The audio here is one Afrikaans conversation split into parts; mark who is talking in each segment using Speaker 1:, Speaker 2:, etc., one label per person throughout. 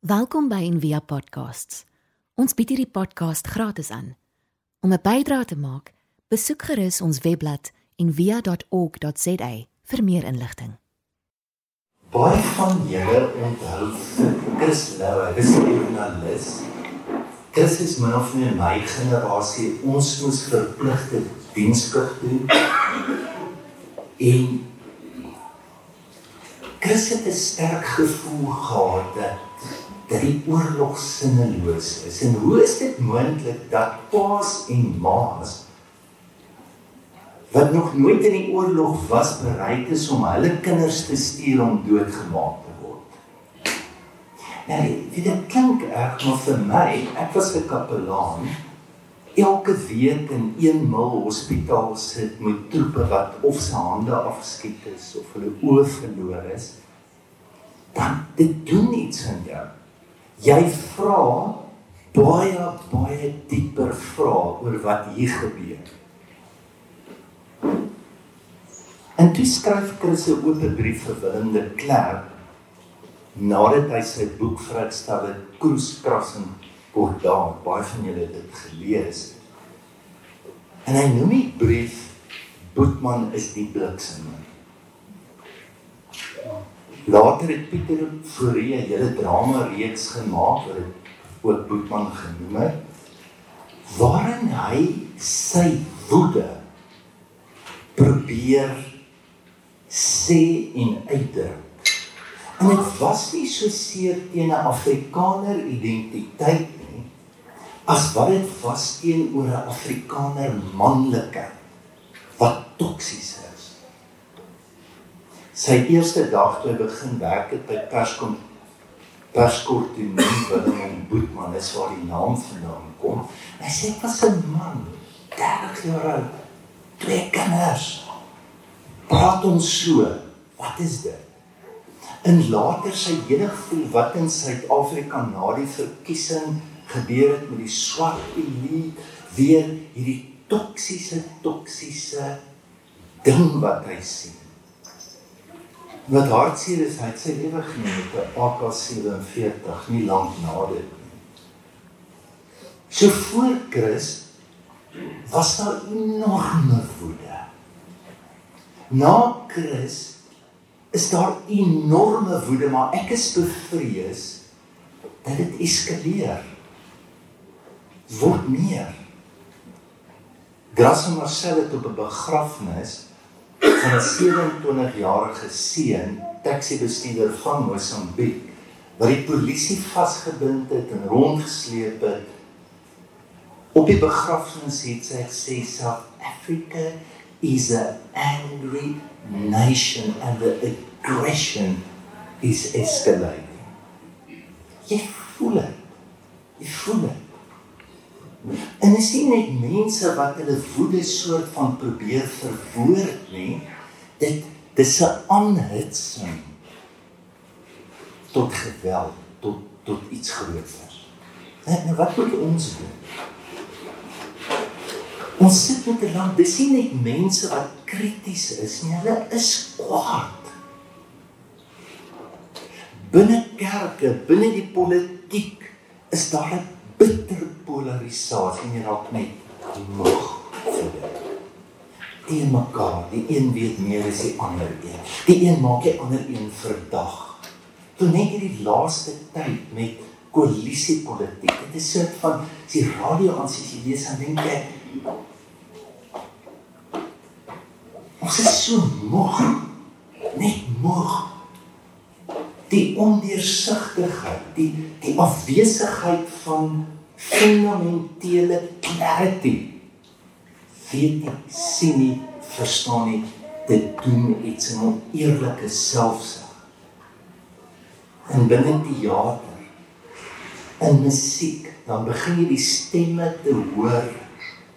Speaker 1: Welkom by Envia Podcasts. Ons bied hierdie podcast gratis aan. Om 'n bydrae te maak, besoek gerus ons webblad en via.org.za vir meer inligting.
Speaker 2: Baie van julle onthou Chris Lou, hy was 'n joernalis. Chris is min of meer my generasie. Ons moes verpligte diensplig doen. En Chris het 'n sterk gevoel gehad dat dat die oorlog sinneloos is. En hoe is dit moontlik dat paas en ma's wat nog nooit in die oorlog was bereid is om hulle kinders te stuur om doodgemaak te word. Nou, dit klink erg maar vir my, ek was 'n kapelaan elke week in een mil hospitaal sit met troepe wat of se hande afgeskiet is of hulle oë verloor is. Dan dit doen iets aan jou. Jy vra baie baie dieper vrae oor wat hier gebeur. En toe skryf Chris 'n oop brief vir Willem de Klerk nadat hy sy boek vrygestel het Kroeskrassing Bordaan. Baie van julle het dit gelees. En hy noem die brief Boetman is die bliksem. Later het Pieter Fourie 'n hele drama reeks gemaak wat dit ook Boetman genoem het waarin hy sy woede probeer sê en uitdruk. En dit was nie so seer teen 'n Afrikaner identiteit nie as wat dit was teenoor 'n Afrikaner manlikheid wat toksies is. Sy eerste dag toe begin werk het by Perskom Perskort in Willem Boetman, is waar die naam vandaan kom. Hy sê ek was 'n man, 30 jaar oud, twee kinders praat ons so. Wat is dit? En later sy hele gevoel wat in Suid-Afrika na die verkiesing gebeur het met die swart elit, weer hierdie toksiese toksiese ding wat hy sien. Wat hartseer is, hy het sy lewe geneem met 'n AK47 nie lank na dit nie. So voor Christus was daar enorme woede na Christus is daar enorme woede, maar ek is bevrees dat dit eskaleer. Word meer. Grasse Marcel het op 'n begrafnis van 'n 27-jarige seun, taxi-bestuurder van Mosambiek, wat die polisie vasgebind het en rondgesleep het. Op die begrafnis het sy gesê South Africa is an angry nation and the aggression is escalating. Jy voel dit. Jy voel dit. En is nie net mense wat hulle woede soort van probeer verwoord nie. Dit dis 'n aanhitsing tot geweld, tot tot iets groter. En wat moet ons doen? Ons sit met 'n land, dis nie net mense wat krities is nie, hulle is kwaad. Binne kerke, binne die politiek is daar 'n bitter polarisasie en jy raak net moeg vir dit. Die mekaar, die een weet meer as die ander een. Die een maak die ander een verdag. Toe net hierdie laaste tyd met koalisiepolitiek. Dit is soort van die radio aan sy lees en dink ek Ons is so moeg. Net moeg. Die ondeursigtigheid, die die afwesigheid van fundamentele clarity. Weet nie, sien nie, verstaan nie, dit doen iets in 'n eerlike selfsug. En binne die teater en musiek, dan begin jy die stemme te hoor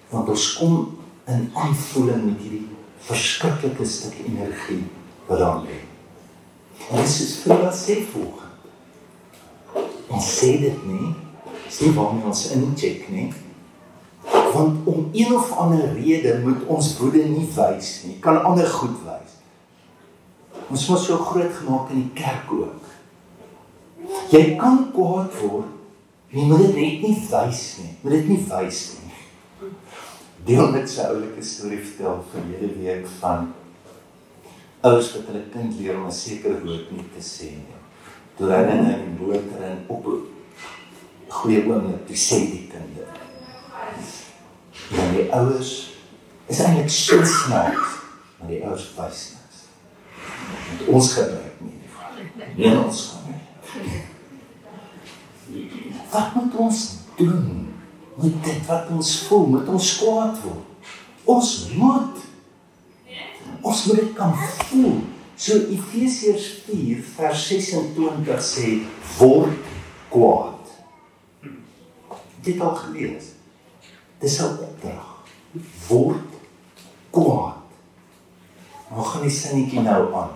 Speaker 2: want ons kom in aanvoeling met hierdie verskriklike stuk energie wat daar lê. Dit is vir wat sê volg. Ons sê dit nie, sê waarom ons incheck nie. Want om een of ander rede moet ons woede nie wys nie, kan ander goed wys. Ons was so groot gemaak in die kerk ook. Jy kan kwaad word, jy moet dit net nie wys nie. Moet dit nie wys nie. Deel met sy oulike storie vertel verlede week van ouers wat hulle kind leer om 'n sekere woord nie te sê nie. Toe hulle in 'n boot ren op 'n goeie oomblik te sê die kind. En die ouers is eintlik so snaaks, maar die ouers wys niks. Want ons gebruik nie. Nie ons kan nie. Wat moet ons doen met dit wat ons voel, met ons kwaad word? Ons moet ons moet dit kan voel. So Efesiërs 4 vers 26 sê word kwaad. Dit al gelees. Dis 'n opdrag. Word kwaad. Nou gaan die sinnetjie nou aan.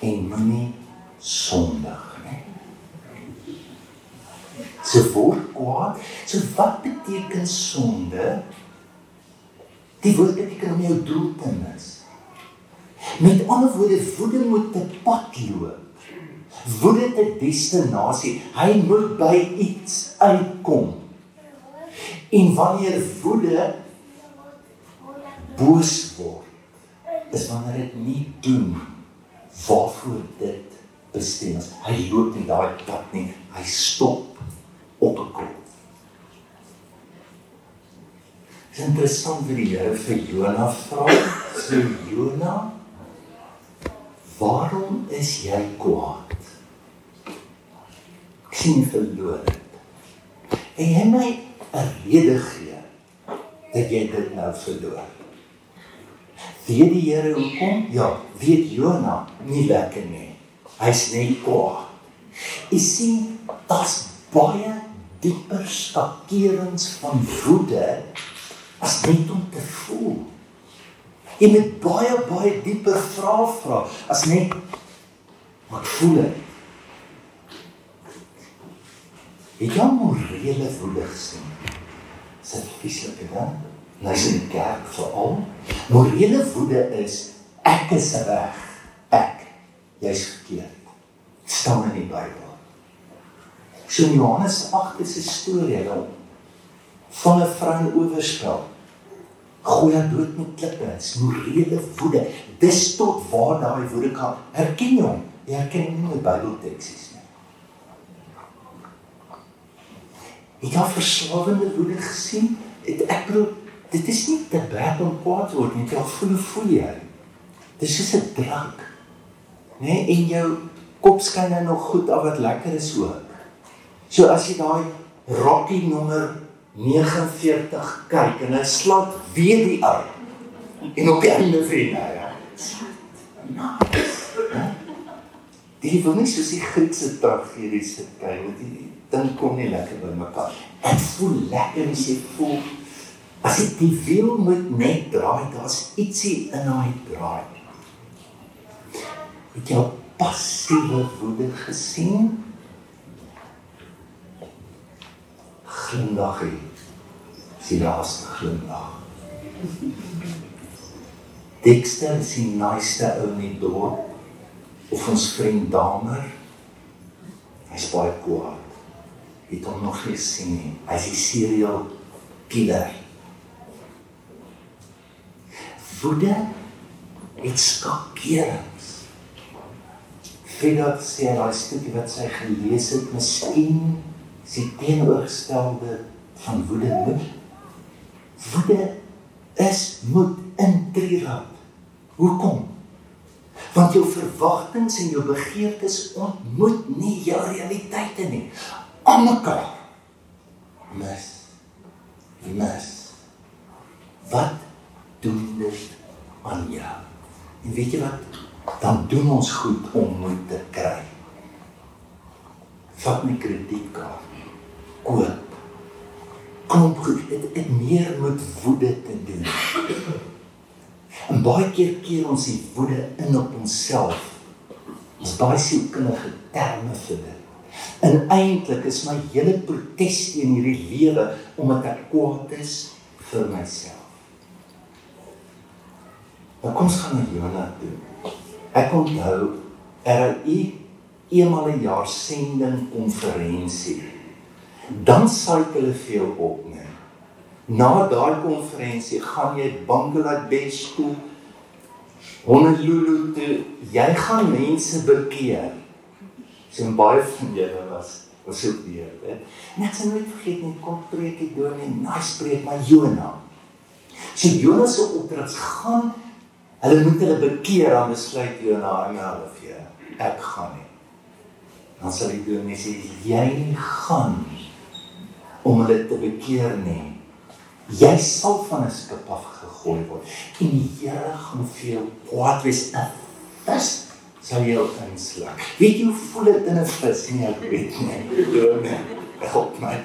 Speaker 2: En moenie sondig nie. Se word kwaad. So wat beteken sonde? Die woord beteken om jou doel te mis. Met ander woorde, woede moet te pad loop. Woede te destinasie. Hy moet by iets uitkom. En wanneer woede boos word, is wanneer dit nie doen waarvoor dit bestem is. Hy loop nie daai pad nie. Hy stop op 'n kop. Dit is interessant wat die Here vir Jona vra. So Jona, waarom is jy kwaad? Sien verloor. En jy my 'n rede gee dat jy dit nou verloor. Weet die Here hoekom? Ja, weet Jona nie lekker nie. Hy's net kwaad. Jy sien, daar's baie dieper skakerings van woede as net om te voel. Jy moet baie baie dieper vrae vra as net wat voel ek? Het jy morele woede gesien? Dis 'n fisiese ding. Nou is in kerk veral. Morele woede is ek is reg. Ek jy's verkeerd. staan in die Bybel. So in Johannes 8 is 'n storie dan van 'n vrou in oorspel gooi haar dood met klippe. Dis morele woede. Dis tot waar daai woede kan. Herken jy hom? Jy herken hom in Bybelteksies het verslawende woede gesien. Het, ek bedoel, dit is nie te bad om kwaad te word nie. Jy voel voel jy. Dis soos 'n drank. Né? Nee, en jou kop skyn nou nog goed af wat lekker is ook. So as jy daai Rocky nommer 49 kyk en hy slaat weer die uit. En op die einde vriende, ja. Die wil nie soos die Griekse tragediese kyk met die ding kom nie lekker by mekaar. Dit voel lekker as jy voel as dit die wiel moet net draai, daar's ietsie in daai draai. Het jy passiewe woede gesien? glimlag hê. Sy laaste glimlag. Dexter is die naaste ou in die dorp of ons vriend Damer. Hy's baie kwaad. Het hom nog gesien nie. Hy's 'n serial killer. Woede het skakerings. Frida sê daai stukkie wat sy gelees het, miskien sy teenoorgestelde van woede moet. Woede is moet intree. Hoekom? Want jou verwagtinge en jou begeertes ontmoet nie jou realiteite nie. Almekaar. Mes. Mes. Wat doen dit aan jou? En weet jy wat? Dan doen ons goed om moed te kry. Vat my kredietkaart koop. Kom goed, dit het meer met woede te doen. En baie keer keer ons die woede in op onsself. Ons baie sielkundige terme vir dit. En eintlik is my hele protes teen hierdie lewe omdat ek kwaad is vir myself. Maar kom ons gaan na Jona toe. Ek onthou RU eenmal 'n jaar sending konferensie. Dan sal hulle veel opneem. Na daai konferensie gaan jy Bangladesh toe, Honolulu toe. Jy gaan mense bekeer. So baie van julle was was so weer, hè. Net so nooit vergeet nie kom preek die dood en nice preek maar Jonah. So Jonah se opdrag gaan hulle moet hulle bekeer aan besluit Jonah en hulle vir ek gaan nie. Dan sal die dood sê jy gaan om hulle te bekeer nie. Jy sal van 'n skip af gegooi word en die Here gaan vir jou kwaad wees. Dis sal jy ook inslag. Weet jy hoe voel dit in 'n vis nie ek weet nie. Doone. Help my.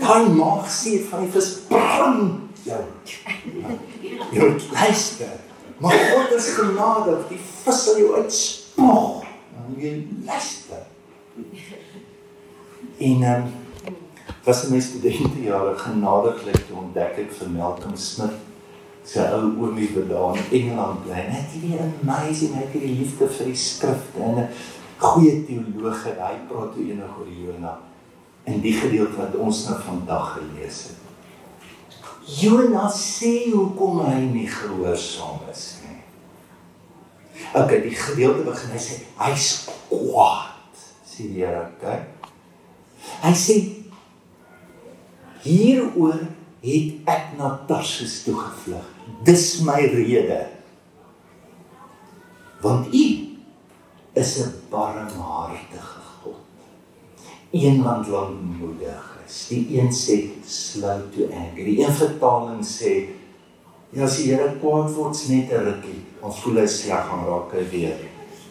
Speaker 2: Daai maag sê van die vis brand jou. Jy moet luister. Maar God is genadig. Die vis sal jou uitspoeg. Dan jy luister. En ehm um, was 'n mens studente jare genadiglik ontdek ek vir Malcolm Smith sy ou oomie wat daar in Engeland bly. Net hierdie amazing, hy het hierdie liefde vir die skrifte en 'n goeie teoloog en hy praat toe enig oor Jona in die gedeelte wat ons nou vandag gelees het. Jona sê hoekom hy nie gehoorsaam is nie. Okay, die gedeelte begin hy sê hy's kwaad. Sien jy dit? Okay? Hy sê hieroor het ek na Tarsus toe gevlug. Dis my rede. Want U is 'n barmhartige God. Een wat lankmoedig is. Die een sê slow to anger. Die een vertaling sê ja, as die Here kwaad word, net 'n rukkie, ons voel hy sleg gaan raak hy weer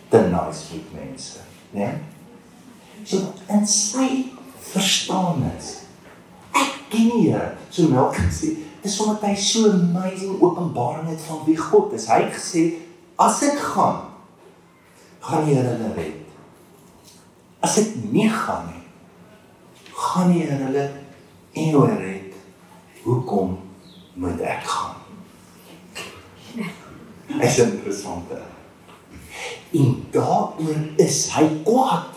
Speaker 2: te nice met mense, né? Nee? So en sy verstaan is ken die Here. So Melk gesê, dis omdat hy so amazing openbaring het van wie God is. Hy het gesê as ek gaan, gaan die Here hulle red. As ek nie gaan nie, gaan die Here hulle en jou red. Hoekom moet ek gaan? Is interessant. En daaroor is hy kwaad.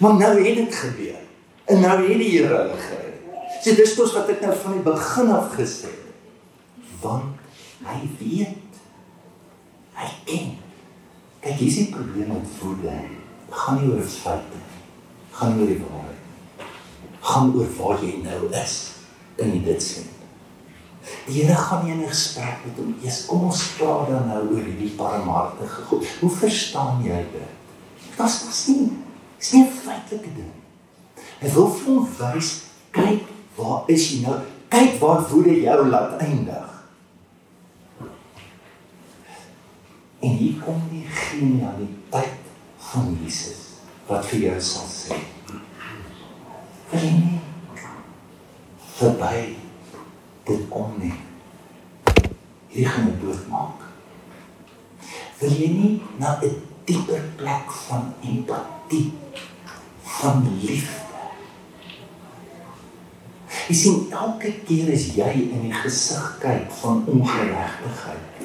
Speaker 2: Maar nou het dit gebeur. En nou het die Here hulle gered. So dis mos wat ek nou van die begin af gesê het. Want hy weet. Hy ken. Kyk, hier is die probleem met woede. Gaan nie oor feite nie. Gaan oor die waarheid. Gaan oor waar jy nou is in dit sien. Die Here gaan nie in 'n gesprek met hom eers kom ons praat dan nou oor hierdie barmhartige God. Hoe verstaan jy dit? Dit is nie. Dit is nie 'n feitelike ding. Hy wil vir hom wys, kyk Waar is jy nou? Kyk waar woede jou laat eindig. En hier kom die genialiteit van Jesus wat vir jou sal sê. Wil jy nie verby dit kom nie? Hier gaan dit doodmaak. Wil jy nie na 'n dieper plek van empatie van liefde Jy sien elke keer as jy in die gesig kyk van ongeregtigheid,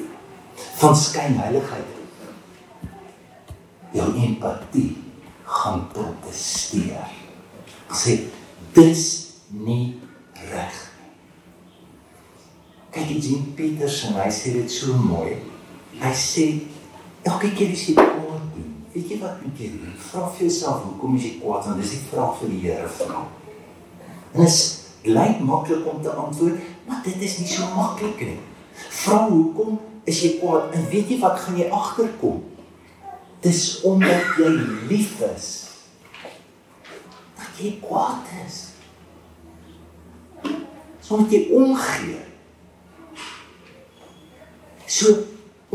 Speaker 2: van skynheiligheid, jou empatie gaan protesteer. Sê dis nie reg. Kyk jy sien Petrus en hy sê dit so mooi. Hy sê elke keer as jy kwaad doen, weet jy wat moet jy doen? Vra vir jouself hoekom is jy kwaad? Want dis die vraag vir die Here vra. En is lyk maklik om te antwoord, maar dit is nie so maklik nie. Vra hoekom is jy kwaad en weet jy wat gaan jy agterkom? Dis omdat jy lief is. Dat jy kwaad is. Sodat jy omgee. So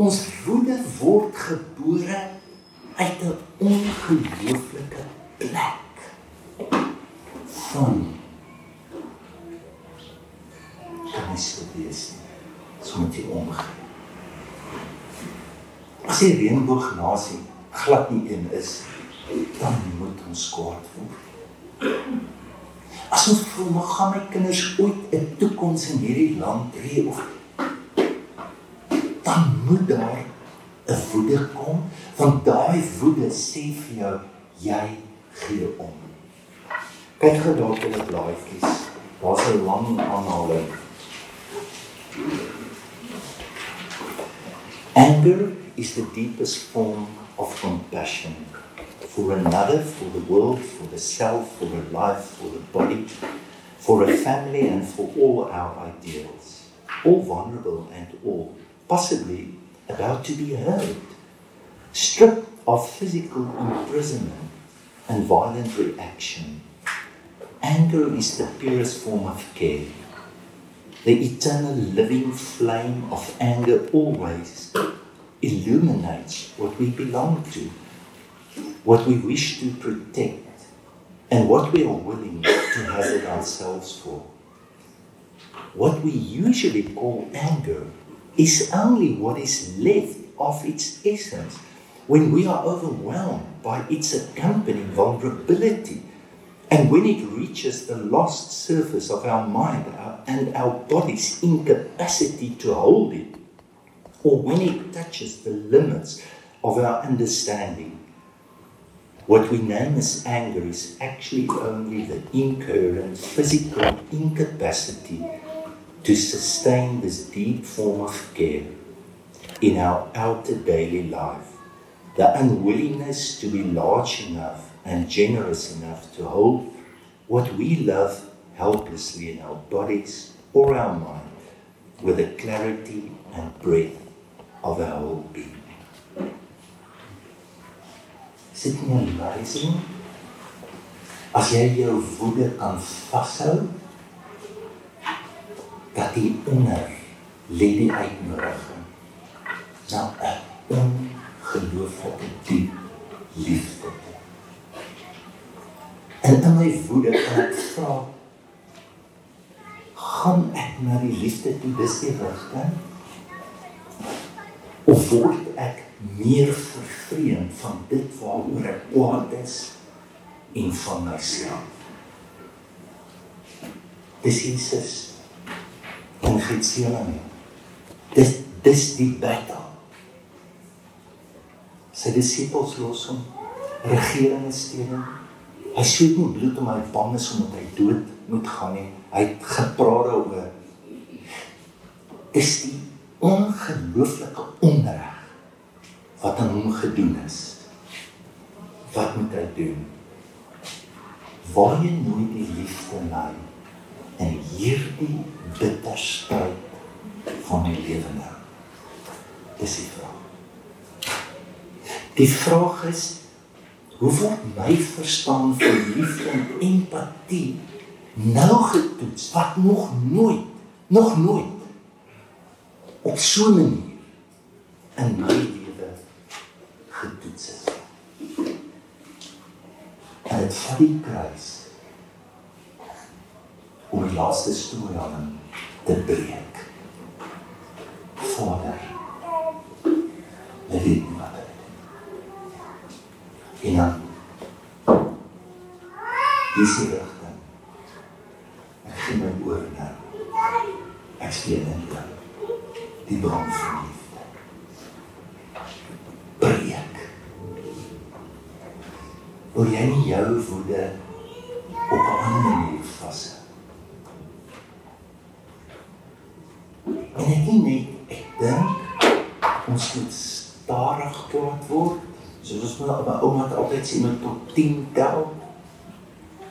Speaker 2: ons woede word gebore uit 'n ongelooflike plek van kan nie so wees nie. So moet jy omgee. As jy reënboog nasie glad nie een is, dan moet ons kwaad word. As ons voel maar gaan my kinders ooit 'n toekoms in hierdie land hê of dan moet daar 'n woede kom, want daai woede sê vir jou jy gee om. Kyk gou daar op die blaadjies. Daar's 'n lang aanhaling. Anger is the deepest form of compassion for another, for the world, for the self, for the life, for the body, for a family, and for all our ideals. All vulnerable and all possibly about to be hurt, stripped of physical imprisonment and violent reaction. Anger is the purest form of care. The eternal living flame of anger always illuminates what we belong to, what we wish to protect, and what we are willing to hazard ourselves for. What we usually call anger is only what is left of its essence when we are overwhelmed by its accompanying vulnerability and when it reaches the lost surface of our mind and our body's incapacity to hold it, or when it touches the limits of our understanding, what we name as anger is actually only the incoherent physical incapacity to sustain this deep form of care in our outer daily life. The unwillingness to be large enough and generous enough to hold what we love helplessly in our bodies or our mind with the clarity and breadth of our whole being. Is dit nie amazing? As jy jou woede kan vashou, dat die onder lê die uitnodiging na 'n ongelooflike diep liefde. En in my woede kan ek vra gaan ek na die liefde toe dis die rigting? Of word ek meer vervreemd van dit waaroor ek kwaad is en van myself? Dis Jesus in Getsemane. Dis dis die battle. Sy disippels los hom regering steun. Hy sweet nie bloed om hy bang is omdat hy dood moet gaan nie. Hy het gepraat daaroor. Dis die ongelooflike onreg wat aan hom gedoen is. Wat moet hy doen? Waar jy nooit die liefde lei en hierdie bitter stryd van die lewe nou. Dis die vraag. Die vraag is hoe word my verstaan van liefde en empatie nou getoets wat nog nooit nog nooit op so 'n manier in my lewe getoets is. En dit vat die kruis om die laaste strooi aan hom te breek. Vader, nie wat dit is. En dan dis die rigting. Ek gee my oor nou. Ek steun in jou. Die bron van liefde. Breek. Wil jy nie jou woede op 'n ander manier vashou? En ek nie net ek dink ons moet stadig kwaad word. Soos ons maar by ouma het altyd sê met tot 10 tel.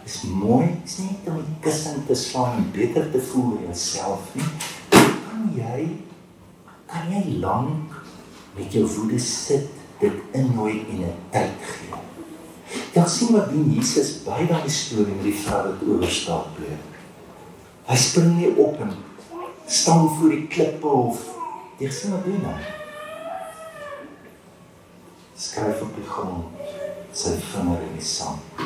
Speaker 2: Dis mooi, dis nie om die kussing te slaan en beter te voel oor jouself nie. Kan jy kan jy lank met jou woede sit, dit innooi en 'n tyd gee. Ja, sien wat doen Jesus by daai storie met die vrou wat oorstaap bly. Hy spring nie op en staan voor die klippe of sien wat doen hy? Skryf op die grond sy vinger in die sand.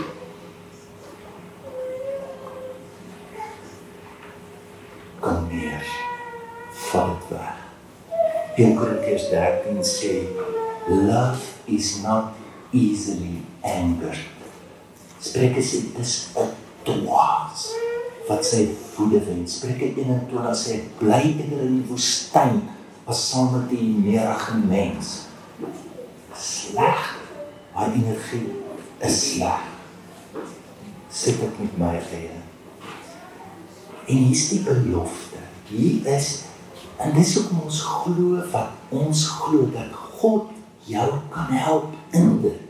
Speaker 2: Kom neer. Val dit weg. 1 Korintiërs 13 sê love is not easily angered. Spreuke sê dis 'n dwaas wat sy woede wen. Spreuke 21 sê bly eerder in die woestyn as saam met die nederige mens. Sleg haar energie is sleg. Sit ek met my eie. En hier is die belofte. Hier is en dis ook ons glo wat ons glo dat God jou kan help in dit.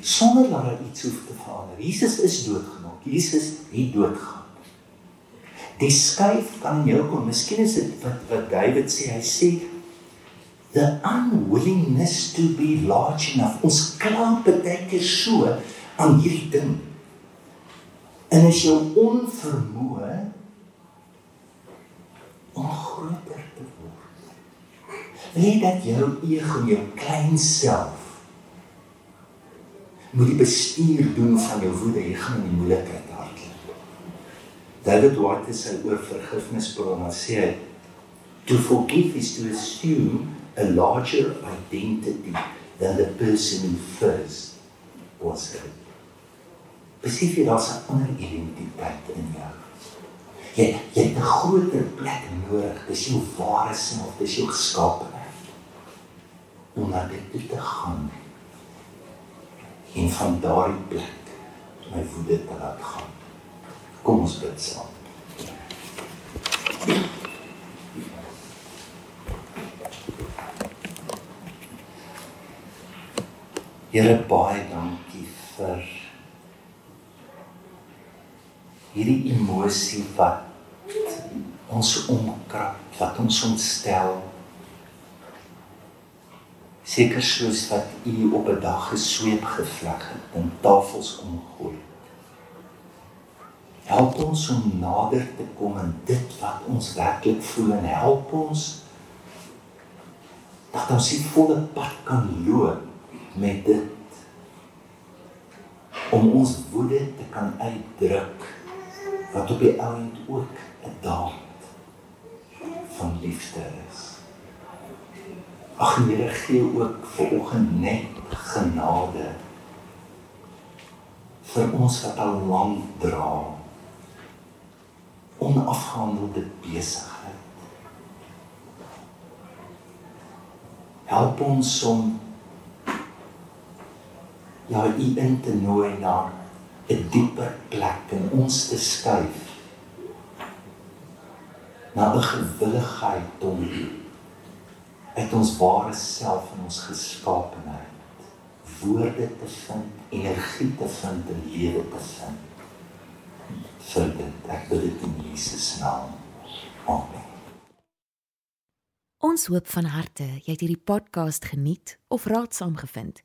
Speaker 2: Sonder dat daar iets hoef te verander. Jesus is doodgemaak. Jesus het doodgegaan. Die skuif kan jou kom. Miskien is dit wat wat David sê. Hy sê the unwillingness to be large enough. Ons klamp baie keer so aan hierdie ding. En as jou onvermoë om groter te word. Jy dat jou ego, jou klein self moet die bestuur doen van jou woede, jy gaan in die moeilikheid hardloop. David White sê oor vergifnis bron, hy sê to forgive is to assume a larger identity than the person who first was hurt. Besef jy daar's 'n ander identiteit in jou. Jy jy het 'n groter plek nodig. Dis jou ware self, dis jou geskapenheid. Om na dit te gaan. En van daardie plek my woede te laat gaan. Kom ons bid saam. Here baie dankie vir hierdie emosie wat ons omkrap, wat ons ontstel. Seker soos wat u op 'n dag gesweep gevleg het en tafels omgooi. Help ons om nader te kom aan dit wat ons werklik voel en help ons dat ons die volle pad kan loop met dit om ons woede te kan uitdruk wat op die ouend ook 'n daad van liefde is. Ag Here, gee ook vir oggend net genade vir ons wat al lank dra onafgehandelde besigheid. Help ons om ja, u in te nooi na 'n dieper plek in ons te skuif na 'n gewilligheid om uit ons ware self en ons geskaapenheid woorde te vind, energie te vind en lewe te vind. vir dit ek bid dit in Jesus naam. Amen.
Speaker 1: Ons hoop van harte jy het hierdie podcast geniet of raadsaam gevind.